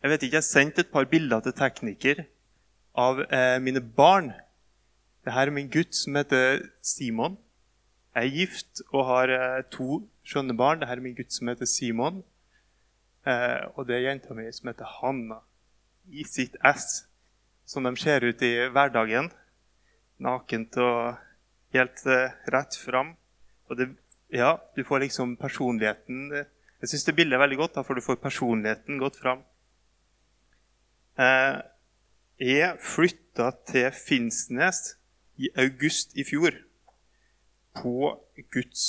Jeg vet ikke, jeg sendte et par bilder til tekniker av eh, mine barn. Dette er min gutt som heter Simon. Jeg er gift og har eh, to skjønne barn. Dette er min gutt som heter Simon. Eh, og det er jenta mi som heter Hanna. I sitt S. Som de ser ut i hverdagen. Nakent og helt eh, rett fram. Og det, ja, du får liksom personligheten Jeg syns det bildet er veldig godt, da, for du får personligheten godt fram. Eh, jeg flytta til Finnsnes i august i fjor. På Guds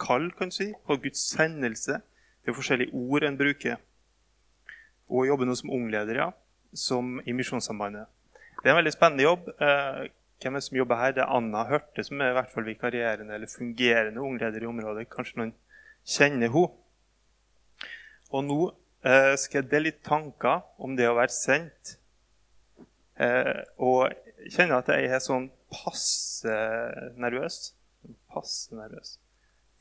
kall, kan du si. På Guds sendelse. Det er forskjellige ord en bruker. Og jobber nå som ungleder, ja. Som i Misjonssambandet. Det er en veldig spennende jobb. Eh, hvem er det som jobber her? Det er Anna Hørte, som er i hvert fall vikarierende eller fungerende ungleder i området. Kanskje noen kjenner henne. Og nå eh, skal jeg dele litt tanker om det å være sendt. Eh, og kjenner at jeg er sånn passe nervøs. Passe nervøs.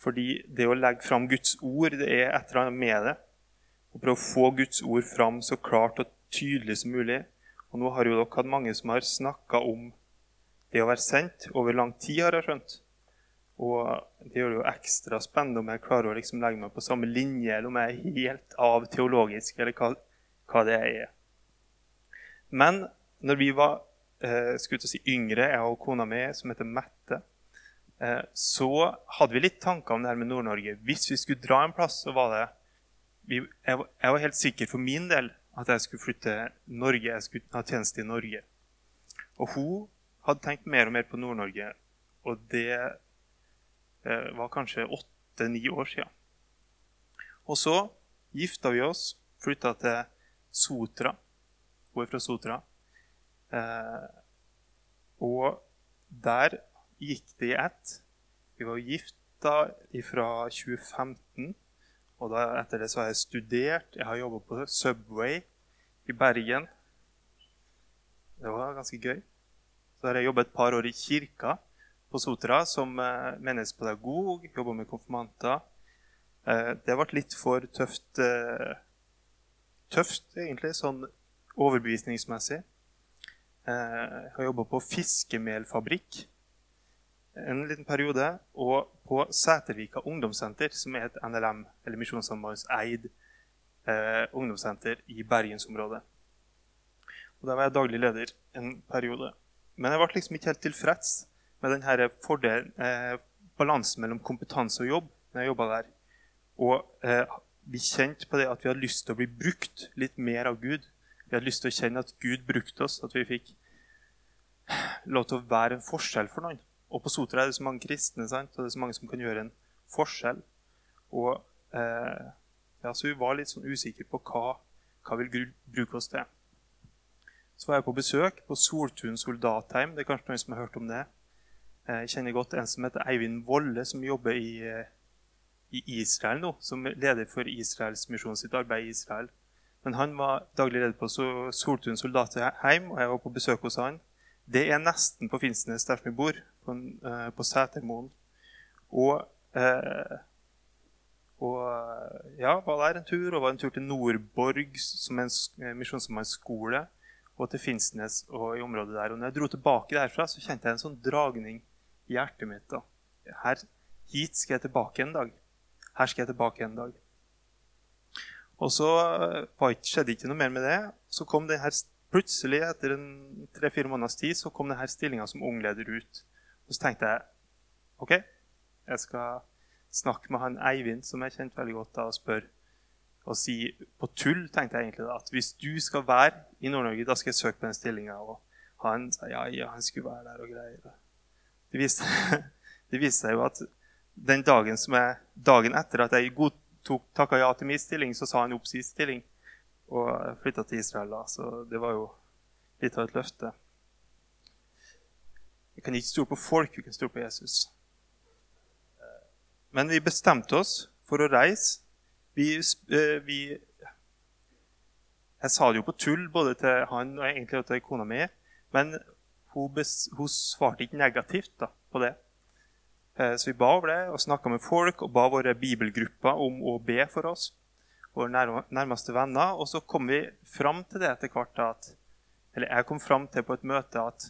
Fordi det å legge fram Guds ord, det er et eller annet med det. Å prøve å få Guds ord fram så klart og tydelig som mulig. Og nå har jo dere hatt mange som har snakka om det å være sendt over lang tid, har jeg skjønt. Og det gjør det jo ekstra spennende om jeg klarer å liksom legge meg på samme linje, eller om jeg er helt av teologisk, eller hva, hva det er. Men når vi var eh, skulle si yngre, jeg og kona mi, som heter Mette, eh, så hadde vi litt tanker om det her med Nord-Norge. Hvis vi skulle dra en plass, så var det vi, jeg, jeg var helt sikker for min del at jeg skulle flytte til Norge, jeg skulle ha tjeneste i Norge. Og hun hadde tenkt mer og mer på Nord-Norge, og det eh, var kanskje åtte-ni år siden. Og så gifta vi oss, flytta til Sotra. Hun er fra Sotra. Eh, og der gikk det i ett. Vi var gifta fra 2015. Og da, etter det så har jeg studert. Jeg har jobba på Subway i Bergen. Det var ganske gøy. Så har jeg jobba et par år i kirka på Sotra som eh, menighetspedagog. Jobba med konfirmanter. Eh, det ble litt for tøft, eh, tøft egentlig, sånn overbevisningsmessig. Jeg har jobba på fiskemelfabrikk en liten periode. Og på Sætervika ungdomssenter, som er et NLM, eller Misjonssambands-eid eh, ungdomssenter i bergensområdet. Og Der var jeg daglig leder en periode. Men jeg ble liksom ikke helt tilfreds med denne fordelen, eh, balansen mellom kompetanse og jobb når jeg jobba der. Og eh, vi kjente på det at vi hadde lyst til å bli brukt litt mer av Gud. Vi hadde lyst til å kjenne at Gud brukte oss, at vi fikk lov til å være en forskjell for noen. Og på Sotra er det så mange kristne, sant? og det er så mange som kan gjøre en forskjell. Og eh, ja, Så vi var litt sånn usikre på hva, hva vil Gud bruke oss til. Så var jeg på besøk på Soltun soldatheim. Det er kanskje noen som har hørt om det. Eh, jeg kjenner godt en som heter Eivind Volle, som jobber i, eh, i Israel nå. Som leder for Israels misjon sitt arbeid i Israel. Men han var daglig leder på Soltun soldatheim, og jeg var på besøk hos han. Det er nesten på Finnsnes, der vi bor, på, uh, på Setermoen. Og, og ja, var der en tur, og var en tur til Nordborg, som er en misjonsmannsskole og til Finnsnes og i området der. Og når jeg dro tilbake derfra, så kjente jeg en sånn dragning hjertet mitt. da. Her, hit skal jeg tilbake en dag. Her skal jeg tilbake en dag. Og så skjedde ikke noe mer med det. Så kom det her plutselig, etter tre-fire måneders tid, så kom denne stillinga som ungleder ut. Og så tenkte jeg OK, jeg skal snakke med han Eivind, som jeg kjente veldig godt, da, og spørre og si på tull tenkte jeg egentlig da, at hvis du skal være i Nord-Norge, da skal jeg søke på den stillinga. Og han sa ja, ja, han skulle være der og greier. Det viste, det viste seg jo at den dagen, jeg, dagen etter at jeg godtok, takka ja til min stilling, så sa han opp sin stilling og flytta til Israel. da, Så det var jo litt av et løfte. Vi kan ikke stole på folk, vi kan stole på Jesus. Men vi bestemte oss for å reise. Vi, eh, vi Jeg sa det jo på tull både til han og egentlig til kona mi, men hun, hun svarte ikke negativt da, på det. Eh, så vi ba over det og snakka med folk og ba våre bibelgrupper om å be for oss. våre nærmeste venner. Og så kom vi fram til det etter hvert at Eller jeg kom fram til på et møte at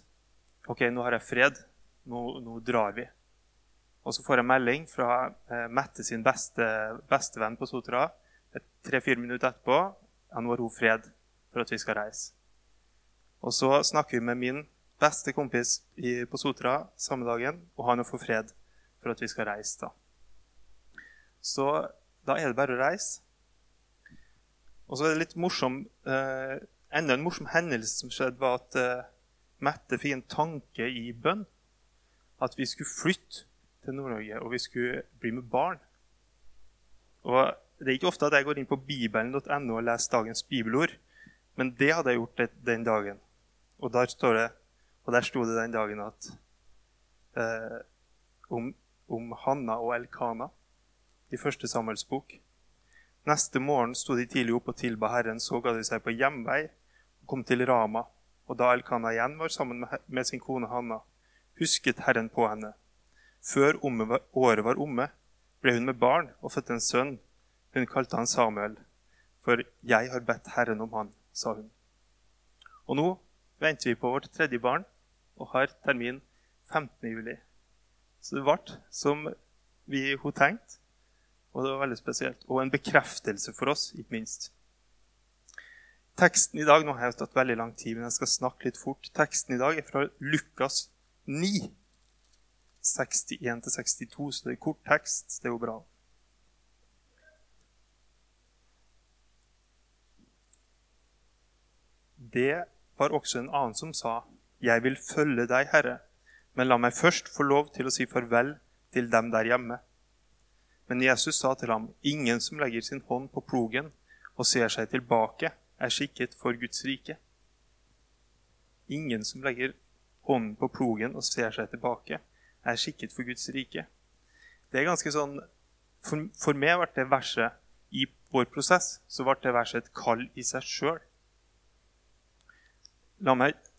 OK, nå har jeg fred. Nå, nå drar vi. Og så får jeg melding fra eh, Mette sin beste, bestevenn på Sotra tre-fire minutter etterpå. Ja, nå har hun fred for at vi skal reise. Og så snakker vi med min beste kompis i, på Sotra samme dagen, og han å få fred for at vi skal reise. da. Så da er det bare å reise. Og så er det litt morsom eh, Enda en morsom hendelse som skjedde, var at eh, Mette fikk en tanke i bønn. At vi skulle flytte til Nord-Norge, og vi skulle bli med barn. Og Det er ikke ofte at jeg går inn på bibelen.no og leser dagens bibelord, men det hadde jeg gjort den dagen. Og der, står det, og der sto det den dagen at eh, om, om Hanna og Elkana i første Samuels bok. Neste morgen sto de tidlig opp og tilba Herren. Så ga de seg på hjemvei og kom til Rama. Og da Elkana igjen var sammen med sin kone Hanna, husket Herren på henne. Før året var omme, ble hun med barn og fødte en sønn. Hun kalte han Samuel. For jeg har bedt Herren om han, sa hun. Og nå venter vi på vårt tredje barn og har termin 15. juli. Så det ble som vi, hun tenkte. Og det var veldig spesielt. Og en bekreftelse for oss, ikke minst. Teksten i dag nå har jeg tatt veldig lang tid, men jeg skal snakke litt fort. Teksten i dag er fra Lukas 9, 61-62, så det er kort tekst. Det er jo bra. Det var også en annen som sa, 'Jeg vil følge deg, Herre', men la meg først få lov til å si farvel til dem der hjemme. Men Jesus sa til ham, ingen som legger sin hånd på plogen og ser seg tilbake, er skikket for Guds rike. Ingen som legger hånden på plogen og ser seg tilbake, er skikket for Guds rike. Det er ganske sånn, For, for meg ble det verset i vår prosess så ble det verset et kall i seg sjøl.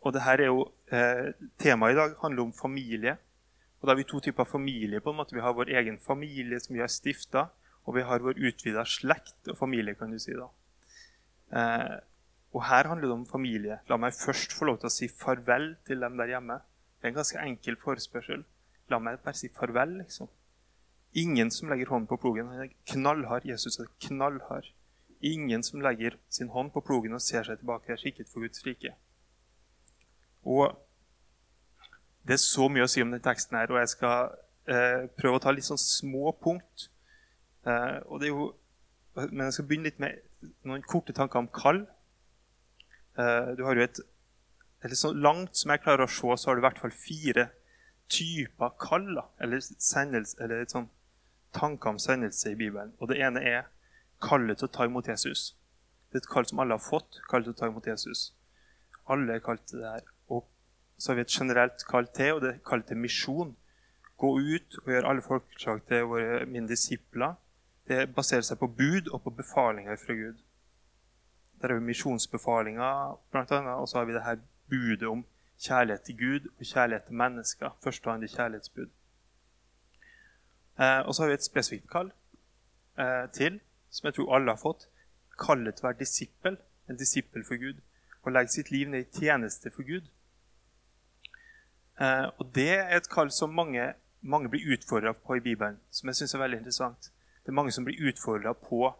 Og det her er jo eh, Temaet i dag handler om familie. Og da har vi to typer familie. på en måte. Vi har vår egen familie som vi har stifta, og vi har vår utvida slekt og familie. kan du si da. Eh, og her handler det om familie. La meg først få lov til å si farvel til dem der hjemme. Det er en ganske enkel forespørsel. La meg bare si farvel, liksom. Ingen som legger hånden på plogen. Han er knallhard. Jesus er knallhard. Ingen som legger sin hånd på plogen og ser seg tilbake, er skikket for Guds rike. Og det er så mye å si om den teksten her, og jeg skal eh, prøve å ta litt sånn små punkt. Eh, jo, men jeg skal begynne litt med noen korte tanker om kall. Eh, du har jo et, eller Så langt som jeg klarer å se, så har du i hvert fall fire typer kall. eller, sendelse, eller sånn tanker om sendelse i Bibelen. Og Det ene er kallet til å ta imot Jesus. Det er et kall som alle har fått. kallet til å ta imot Jesus. Alle er kalt til det her så har vi et generelt kall til, og det er kall til misjon. Gå ut og gjøre alle folkeslag til våre mine disipler. Det baserer seg på bud og på befalinger fra Gud. Der er jo misjonsbefalinger, blant annet, og så har vi det her budet om kjærlighet til Gud og kjærlighet til mennesker. Førstehåndig kjærlighetsbud. Eh, og så har vi et spesifikt kall eh, til, som jeg tror alle har fått. Kallet til å være disippel, en disippel for Gud. Å legge sitt liv ned i tjeneste for Gud. Eh, og Det er et kall som mange, mange blir utfordra på i Bibelen, som jeg synes er veldig interessant. Det er mange som blir utfordra på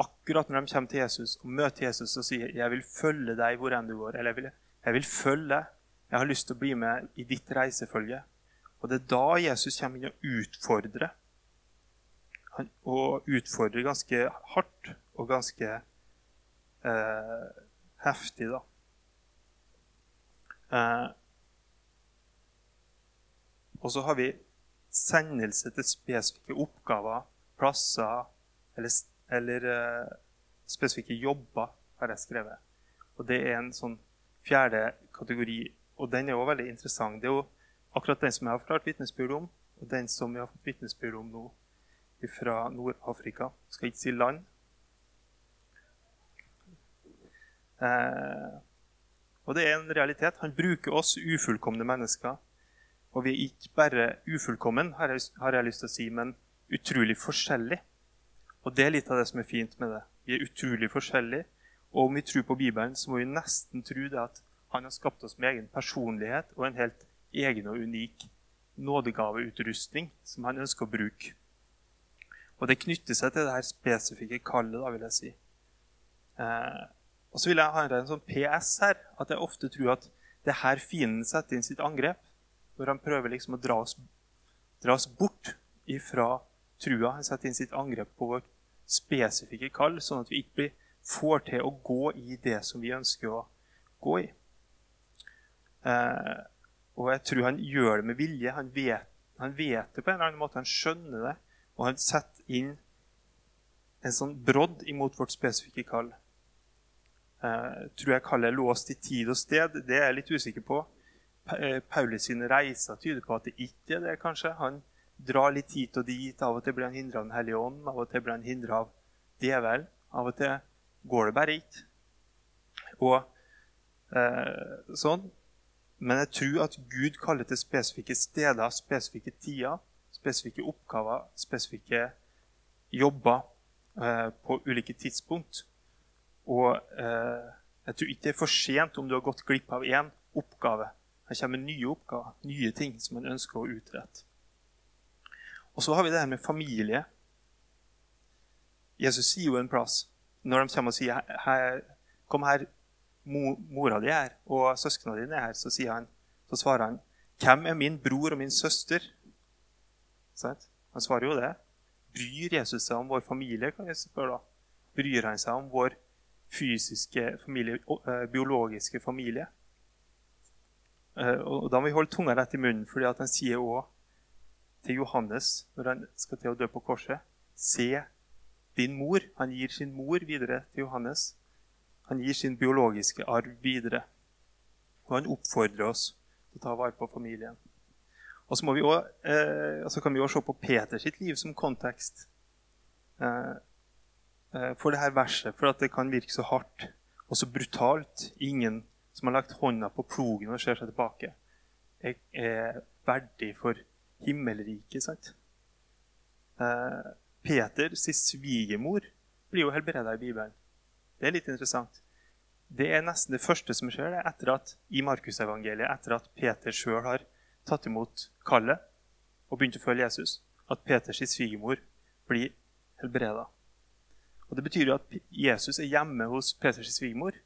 akkurat når de kommer til Jesus og møter Jesus og sier 'Jeg vil følge deg hvor enn du går'. Eller jeg vil, 'Jeg vil følge. Jeg har lyst til å bli med i ditt reisefølge'. Og det er da Jesus kommer inn og utfordrer. Han, og utfordrer ganske hardt og ganske eh, heftig, da. Eh, og så har vi sendelse til spesifikke oppgaver, plasser eller, eller uh, spesifikke jobber, har jeg skrevet. Og det er en sånn fjerde kategori, og den er jo veldig interessant. Det er jo akkurat den som jeg har forklart vitnesbyrd om, og den som vi har fått vitnesbyrd om nå fra Nord-Afrika. Skal ikke si land. Eh, og det er en realitet. Han bruker oss ufullkomne mennesker og vi er ikke bare ufullkommen, har jeg, lyst til å si, men utrolig forskjellig. Og det er litt av det som er fint med det. Vi er utrolig forskjellige. Og om vi tror på Bibelen, så må vi nesten tro det at han har skapt oss med egen personlighet og en helt egen og unik nådegaveutrustning som han ønsker å bruke. Og det knytter seg til det her spesifikke kallet, da, vil jeg si. Eh, og så vil jeg ha en sånn PS her, at jeg ofte tror at det er her fienden setter inn sitt angrep. Når han prøver liksom å dra oss, dra oss bort ifra trua. Han setter inn sitt angrep på vårt spesifikke kall, sånn at vi ikke får til å gå i det som vi ønsker å gå i. Eh, og jeg tror han gjør det med vilje. Han vet, han vet, det på en eller annen måte. Han skjønner det. Og han setter inn en sånn brodd imot vårt spesifikke kall. Eh, tror jeg kallet er låst i tid og sted. Det er jeg litt usikker på. Eh, Paulus sine reiser tyder på at det ikke er det, kanskje. Han drar litt hit og dit. Av og til blir han hindra av Den hellige ånd, av og til blir han hindra av djevelen. Av og til går det bare ikke. Og eh, sånn. Men jeg tror at Gud kaller til spesifikke steder, spesifikke tider, spesifikke oppgaver, spesifikke jobber eh, på ulike tidspunkt. Og eh, jeg tror ikke det er for sent om du har gått glipp av én oppgave. Her kommer nye oppgaver, nye ting som man ønsker å utrette. Og så har vi det her med familie. Jesus sier jo en plass når de kommer og sier 'Kom her, mora di er her, og søsknene dine er her, så, han, så, svarer han, 'Hvem er min bror og min søster?' Han svarer jo det. Bryr Jesus seg om vår familie? kan jeg spørre da? Bryr han seg om vår fysiske familie, eh, biologiske familie? Eh, og Da må vi holde tunga rett i munnen, fordi han sier òg til Johannes når han skal til å dø på korset Se din mor. Han gir sin mor videre til Johannes. Han gir sin biologiske arv videre. Og han oppfordrer oss til å ta vare på familien. Og så, vi også, eh, så kan vi også se på Peters liv som kontekst eh, eh, for dette verset. For at det kan virke så hardt og så brutalt. Ingen som har lagt hånda på plogen og ser seg tilbake, er, er verdig for himmelriket. sant? Eh, Peters svigermor blir jo helbreda i Bibelen. Det er litt interessant. Det er nesten det første som skjer det, etter at, i Markusevangeliet, etter at Peter sjøl har tatt imot kallet og begynt å følge Jesus, at Peters svigermor blir helbreda. Det betyr jo at Jesus er hjemme hos Peters svigermor.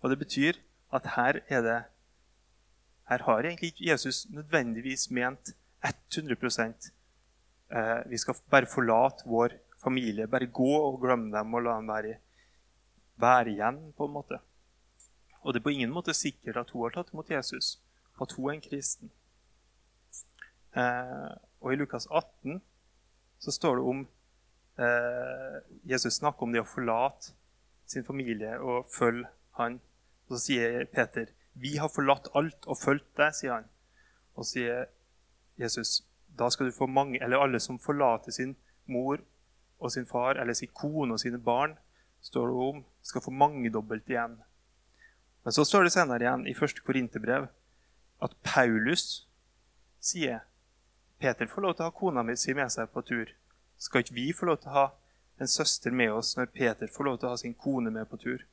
Og det betyr at her er det Her har egentlig ikke Jesus nødvendigvis ment 100 eh, Vi skal bare forlate vår familie, bare gå og glemme dem og la dem være være igjen, på en måte. Og det er på ingen måte sikkert at hun har tatt imot Jesus, at hun er en kristen. Eh, og i Lukas 18 så står det om eh, Jesus snakker om det å forlate sin familie og følge han. Og så sier Peter, 'Vi har forlatt alt og fulgt deg', sier han. Og så sier Jesus, 'Da skal du få mange, eller alle som forlater sin mor og sin far eller sin kone og sine barn', står det om, skal få mangedobbelt igjen. Men så står det senere igjen i 1. Korinterbrev at Paulus sier Peter får lov til å ha kona mi si med seg på tur. Skal ikke vi få lov til å ha en søster med oss når Peter får lov til å ha sin kone med på tur?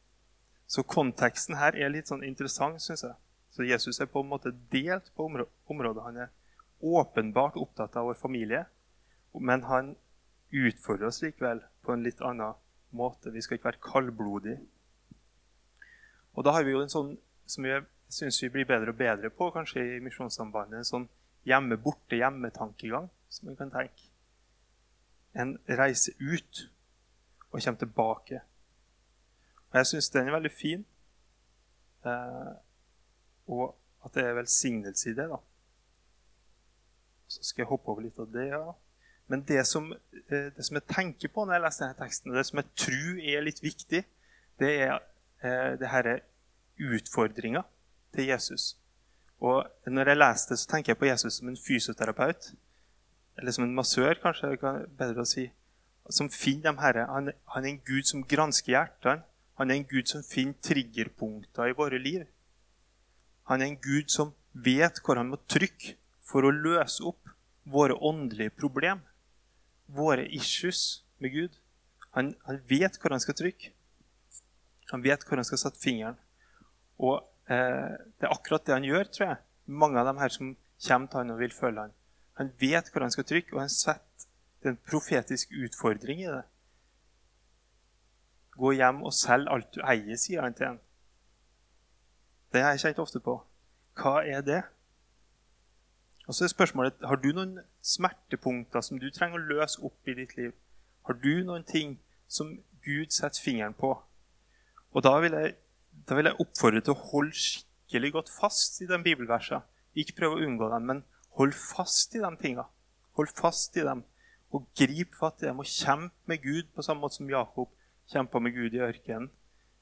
Så konteksten her er litt sånn interessant, syns jeg. Så Jesus er på en måte delt på området. Han er åpenbart opptatt av vår familie, men han utfordrer oss likevel på en litt annen måte. Vi skal ikke være kaldblodige. Og da har vi jo en sånn som jeg syns vi blir bedre og bedre på kanskje i Misjonssambandet, en sånn hjemme-borte-hjemme-tankegang som vi kan tenke. En reiser ut og kommer tilbake. Og Jeg syns den er veldig fin, eh, og at det er velsignelse i det. da. Så skal jeg hoppe over litt av det. ja. Men det som, eh, det som, jeg tenker på når jeg leser denne teksten, og det som jeg tror er litt viktig, det er eh, det her utfordringa til Jesus. Og når jeg leser det, så tenker jeg på Jesus som en fysioterapeut. Eller som en massør, kanskje det bedre å si. Som finner de herre. Han, han er en gud som gransker hjertene. Han er en gud som finner triggerpunkter i våre liv. Han er en gud som vet hvor han må trykke for å løse opp våre åndelige problem, våre issues med Gud. Han, han, vet hvor han skal trykke Han vet hvor han skal sette fingeren. Og eh, det er akkurat det han gjør, tror jeg. Mange av dem her som kommer til han og vil følge han. Han vet hvor han skal trykke, og han setter en profetisk utfordring i det. Gå hjem og selg alt du eier, sier han til en. Det har jeg kjent ofte på. Hva er det? Og så er spørsmålet har du noen smertepunkter som du trenger å løse opp i ditt liv. Har du noen ting som Gud setter fingeren på? Og da vil jeg, da vil jeg oppfordre til å holde skikkelig godt fast i de bibelversene. Ikke prøve å unngå dem, men hold fast i de tinga. Hold fast i dem, og grip fatt i dem og kjempe med Gud på samme måte som Jakob kjempa med Gud i ørkenen.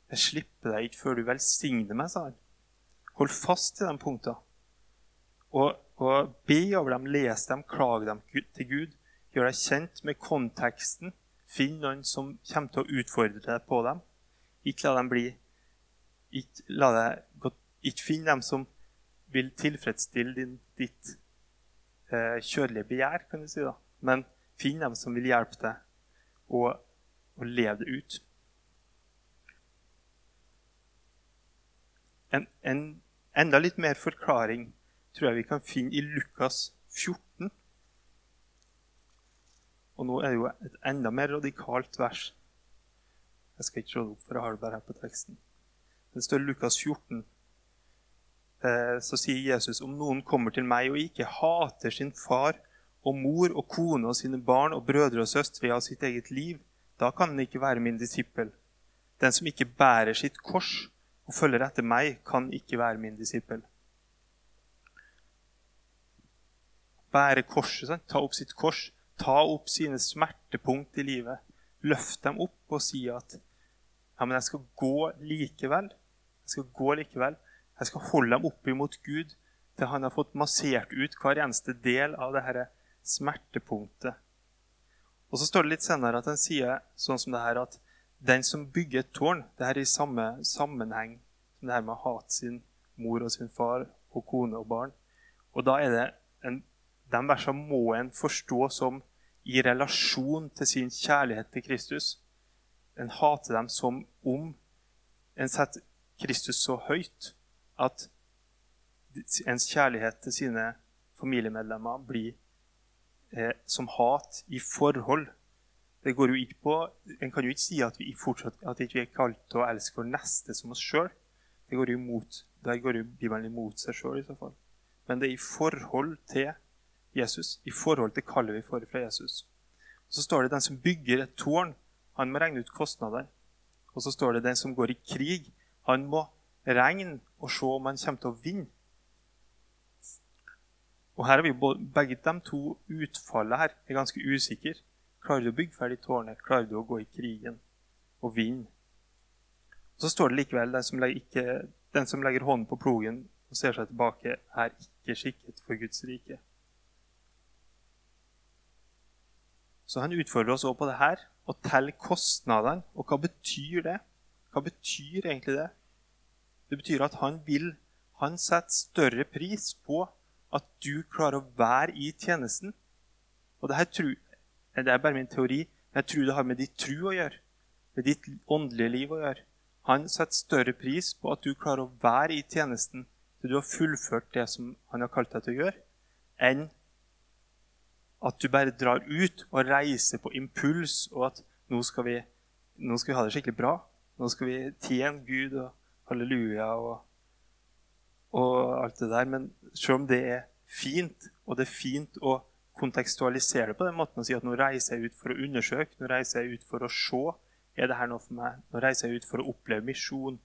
Jeg slipper deg ikke før du velsigner meg, sa han. Hold fast i de punktene. Og, og be over dem, les dem, klag dem til Gud. Gjør deg kjent med konteksten. Finn noen som kommer til å utfordre deg på dem. Ikke la dem bli Ikke, la deg, ikke finn dem som vil tilfredsstille din, ditt eh, kjødelige begjær, kan du si. da. Men finn dem som vil hjelpe deg å, å lev det ut. En, en enda litt mer forklaring tror jeg vi kan finne i Lukas 14. Og nå er det jo et enda mer radikalt vers. Jeg skal ikke slå det opp, for jeg har det bare her på teksten. Det står Lukas 14. Eh, så sier Jesus om noen kommer til meg og ikke hater sin far og mor og kone og sine barn og brødre og søstre av sitt eget liv, da kan han ikke være min disippel. Den som ikke bærer sitt kors og følger etter meg, kan ikke være min disippel. Bære korset, sant? ta opp sitt kors ta opp sine smertepunkt i livet, løft dem opp og si at ja, men jeg skal gå likevel. Jeg skal gå likevel. Jeg skal holde dem opp imot Gud til han har fått massert ut hver eneste del av dette smertepunktet. Og så står det litt senere at han sier sånn som det her at den som bygger et tårn Det her er i samme sammenheng som det her med å hate sin mor og sin far og kone og barn. Og da er det en, De versene må en forstå som i relasjon til sin kjærlighet til Kristus. En hater dem som om en setter Kristus så høyt at ens kjærlighet til sine familiemedlemmer blir eh, som hat i forhold. Det går jo ikke på, En kan jo ikke si at vi fortsatt at ikke er kalt til å elske vår neste som oss sjøl. Det går jo imot, Der går jo Bibelen imot seg sjøl i så fall. Men det er i forhold til Jesus, i forhold til kallet vi får fra Jesus. Så står det den som bygger et tårn, han må regne ut kostnader. Og så står det den som går i krig, han må regne og se om han kommer til å vinne. Og her er vi Begge de to utfallet her er ganske usikker. Klarer du å bygge ferdig tårnet? Klarer du å gå i krigen og vinne? Så står det likevel den som, ikke, den som legger hånden på plogen og ser seg tilbake, er ikke skikket for Guds rike. Så han utfordrer oss også på det her, å telle kostnadene. Og hva betyr det? Hva betyr egentlig det? Det betyr at han vil Han setter større pris på at du klarer å være i tjenesten. Og det tror, det er bare min teori, men jeg tror det har med ditt tru å gjøre. Med ditt åndelige liv å gjøre. Han setter større pris på at du klarer å være i tjenesten til du har fullført det som han har kalt deg til å gjøre, enn at du bare drar ut og reiser på impuls, og at nå skal vi, nå skal vi ha det skikkelig bra. Nå skal vi tjene Gud og halleluja og, og alt det der. Men selv om det er fint, og det er fint å kontekstualisere det på den måten og si at nå reiser jeg ut for å undersøke, nå reiser jeg ut for å se er det her noe for meg. Nå reiser jeg ut for å oppleve misjon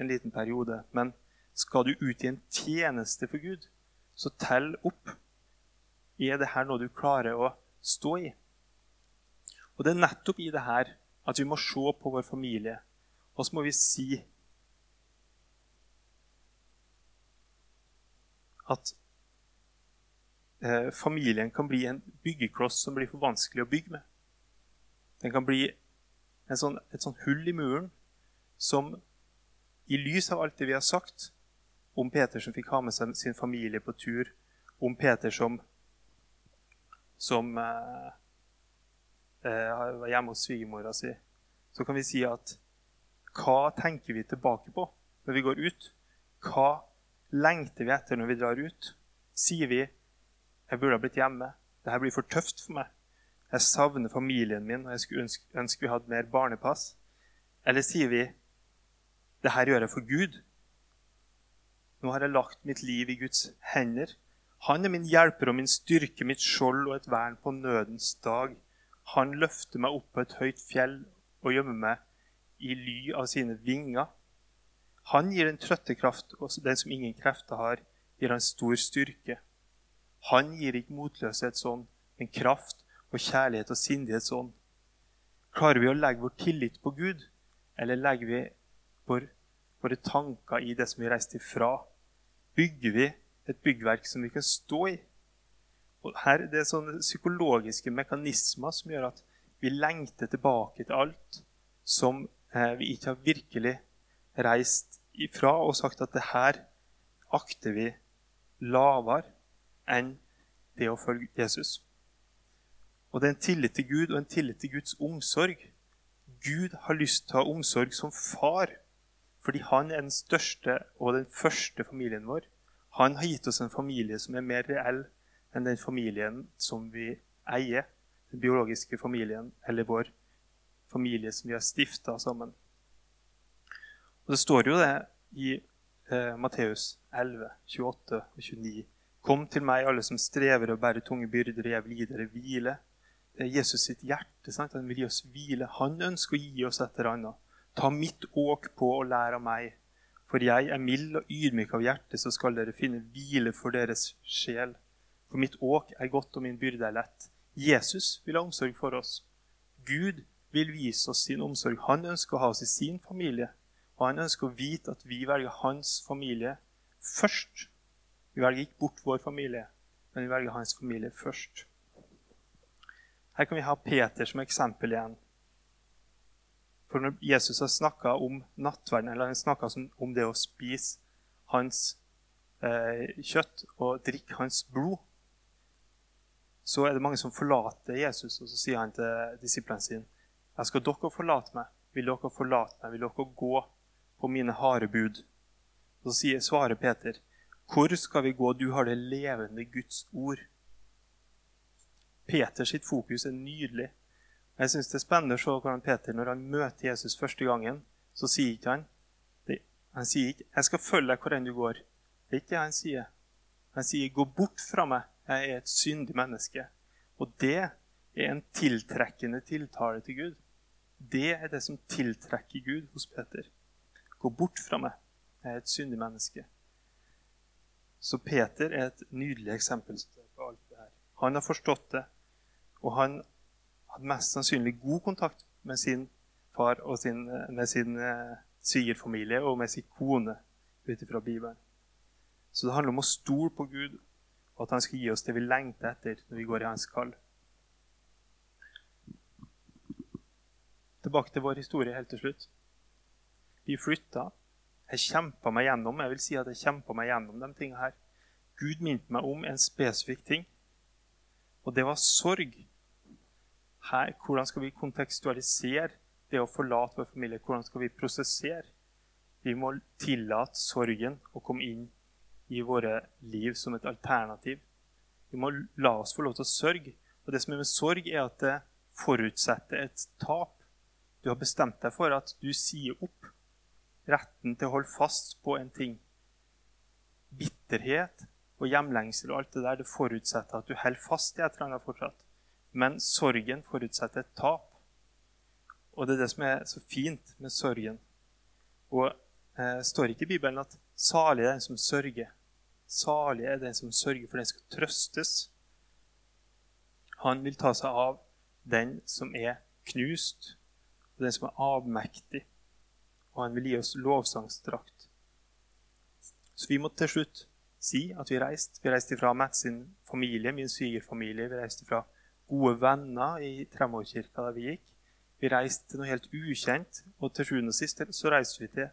en liten periode. Men skal du ut i en tjeneste for Gud, så tell opp er det her noe du klarer å stå i? Og det er nettopp i det her at vi må se på vår familie. Og så må vi si at eh, familien kan bli en byggekloss som blir for vanskelig å bygge med. Den kan bli sånn, et sånn hull i muren som i lys av alt det vi har sagt om Peter som fikk ha med seg sin familie på tur, om Peter som som eh, eh, var hjemme hos svigermora si, så kan vi si at hva tenker vi tilbake på når vi går ut? Hva lengter vi etter når vi drar ut? Sier vi 'Jeg burde ha blitt hjemme', 'Dette blir for tøft for meg', 'Jeg savner familien min', og jeg skulle ønske, ønske vi hadde mer barnepass'? Eller sier vi 'Det her gjør jeg for Gud'? Nå har jeg lagt mitt liv i Guds hender. Han er min hjelper og min styrke, mitt skjold og et vern på nødens dag. Han løfter meg opp på et høyt fjell og gjemmer meg i ly av sine vinger. Han gir den trøtte kraft, og den som ingen krefter har, gir han stor styrke. Han gir ikke motløshet sånn, men kraft og kjærlighet og sindighet sånn. Klarer vi å legge vår tillit på Gud, eller legger vi vår, våre tanker i det som vi reiste ifra? Bygger vi et byggverk som vi kan stå i? Og her Det er sånne psykologiske mekanismer som gjør at vi lengter tilbake til alt som eh, vi ikke har virkelig reist ifra og sagt at det her akter vi lavere enn det å følge Jesus. Og det er en tillit til Gud og en tillit til Guds omsorg. Gud har lyst til å ha omsorg som far, fordi han er den største og den første familien vår. Han har gitt oss en familie som er mer reell enn den familien som vi eier. Den biologiske familien eller vår familie som vi har stifta sammen. Og Det står jo det i eh, Matteus 11, 28 og 29. Kom til meg, alle som strever og bærer tunge byrder, og jeg vil gi dere hvile. Det er Jesus sitt hjerte. Sant? Han vil gi oss hvile. Han ønsker å gi oss et eller annet. Ta mitt åk på og lær av meg. For jeg er mild og ydmyk av hjerte, så skal dere finne hvile for deres sjel. For mitt åk er godt, og min byrde er lett. Jesus vil ha omsorg for oss. Gud vil vise oss sin omsorg. Han ønsker å ha oss i sin familie. Og han ønsker å vite at vi velger hans familie først. Vi velger ikke bort vår familie, men vi velger hans familie først. Her kan vi ha Peter som eksempel igjen. For når Jesus har snakka om nattverden, eller han snakka om det å spise hans eh, kjøtt og drikke hans blod, så er det mange som forlater Jesus, og så sier han til disiplene sine «Jeg skal dere forlate meg? Vil dere forlate meg? Vil dere gå på mine harde bud? Så sier, svarer Peter, hvor skal vi gå? Du har det levende Guds ord. Peters sitt fokus er nydelig. Jeg synes Det er spennende å se hvordan Peter, når han møter Jesus første gangen, så sier ikke han Han sier ikke 'Jeg skal følge deg hvor enn du går'. Det er ikke det han sier. Han sier 'Gå bort fra meg, jeg er et syndig menneske'. Og det er en tiltrekkende tiltale til Gud. Det er det som tiltrekker Gud hos Peter. Gå bort fra meg, jeg er et syndig menneske. Så Peter er et nydelig eksempel på alt det her. Han har forstått det, og han hadde mest sannsynlig god kontakt med sin far og sin, med sin eh, svigerfamilie og med sin kone ut ifra Bibelen. Så det handler om å stole på Gud, og at han skal gi oss det vi lengter etter når vi går i hans kall. Tilbake til vår historie helt til slutt. Vi flytta jeg kjempa meg gjennom jeg vil si at jeg kjempa meg gjennom de tingene her. Gud minte meg om en spesifikk ting, og det var sorg. Her, hvordan skal vi kontekstualisere det å forlate vår familie? Hvordan skal vi prosessere? Vi må tillate sorgen å komme inn i våre liv som et alternativ. Vi må la oss få lov til å sørge. Og det som er med sorg, er at det forutsetter et tap. Du har bestemt deg for at du sier opp retten til å holde fast på en ting. Bitterhet og hjemlengsel og alt det der det forutsetter at du holder fast i et eller annet fortsatt. Men sorgen forutsetter et tap. Og det er det som er så fint med sorgen. Og eh, står ikke i Bibelen at 'salig er den som sørger'. Salig er den som sørger, for den skal trøstes. Han vil ta seg av den som er knust, og den som er avmektig og han vil gi oss lovsangsdrakt. Så vi må til slutt si at vi reiste. Vi reiste fra Matt sin familie, min svigerfamilie. Vi reiste fra gode venner i Tremorkirka der vi gikk. Vi reiste til noe helt ukjent, og til sjuende og sist så reiste vi til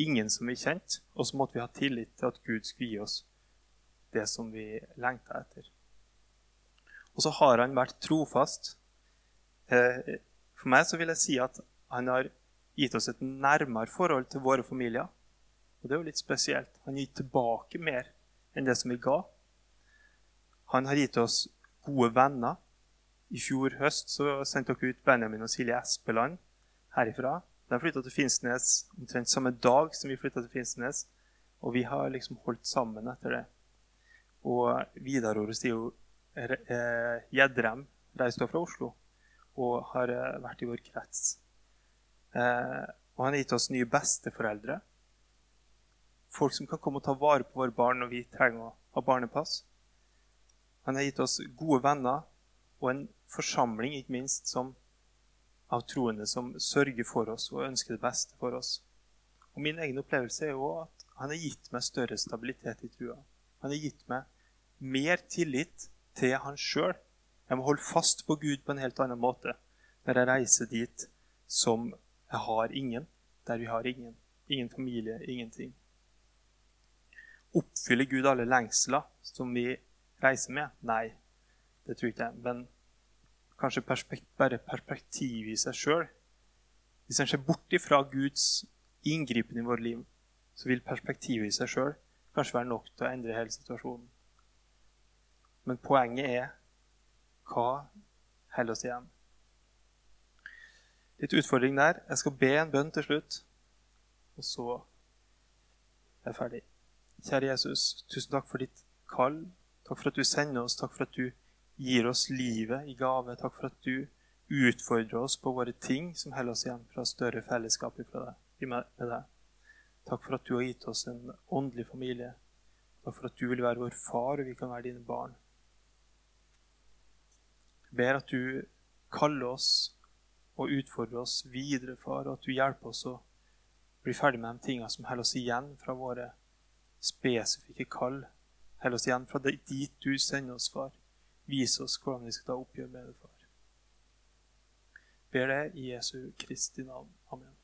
ingen som vi kjente, og så måtte vi ha tillit til at Gud skulle gi oss det som vi lengta etter. Og så har han vært trofast. Eh, for meg så vil jeg si at han har gitt oss et nærmere forhold til våre familier. Og det er jo litt spesielt. Han gir tilbake mer enn det som vi ga. Han har gitt oss gode venner. I fjor høst så sendte dere ut Benjamin og Silje Espeland herifra. De flytta til Finnsnes omtrent samme dag som vi flytta til Finnsnes. Og vi har liksom holdt sammen etter det. Og Vidar og Rostio Gjedrem reiste fra Oslo og har eh, vært i vår krets. Eh, og han har gitt oss nye besteforeldre. Folk som kan komme og ta vare på våre barn når vi trenger å ha barnepass. Han har gitt oss gode venner og en forsamling, ikke minst, som, av troende som sørger for oss og ønsker det beste for oss. Og Min egen opplevelse er jo at han har gitt meg større stabilitet i trua. Han har gitt meg mer tillit til han sjøl jeg må holde fast på Gud på en helt annen måte når jeg reiser dit som jeg har ingen, der vi har ingen. Ingen familie, ingenting. Oppfyller Gud alle lengsler som vi reiser med? Nei, det tror ikke jeg. Men kanskje perspekt, bare perspektivet i seg sjøl. Hvis en ser bort ifra Guds inngripen i vårt liv, så vil perspektivet i seg sjøl kanskje være nok til å endre hele situasjonen. Men poenget er hva holder oss igjen? Litt utfordring der. Jeg skal be en bønn til slutt, og så er jeg ferdig. Kjære Jesus, tusen takk for ditt kall. Takk for at du sender oss. Takk for at du gir oss livet i gave. Takk for at du utfordrer oss på våre ting som holder oss igjen fra større fellesskap med deg. Takk for at du har gitt oss en åndelig familie. Takk for at du vil være vår far, og vi kan være dine barn Jeg ber at du kaller oss og utfordre oss videre, far, og at du hjelper oss å bli ferdig med de tingene som holder oss igjen fra våre spesifikke kall. Holder oss igjen fra dit du sender oss, far. Vis oss hvordan vi skal ta oppgjør med det, far. Ber det i Jesu Kristi navn. Amen.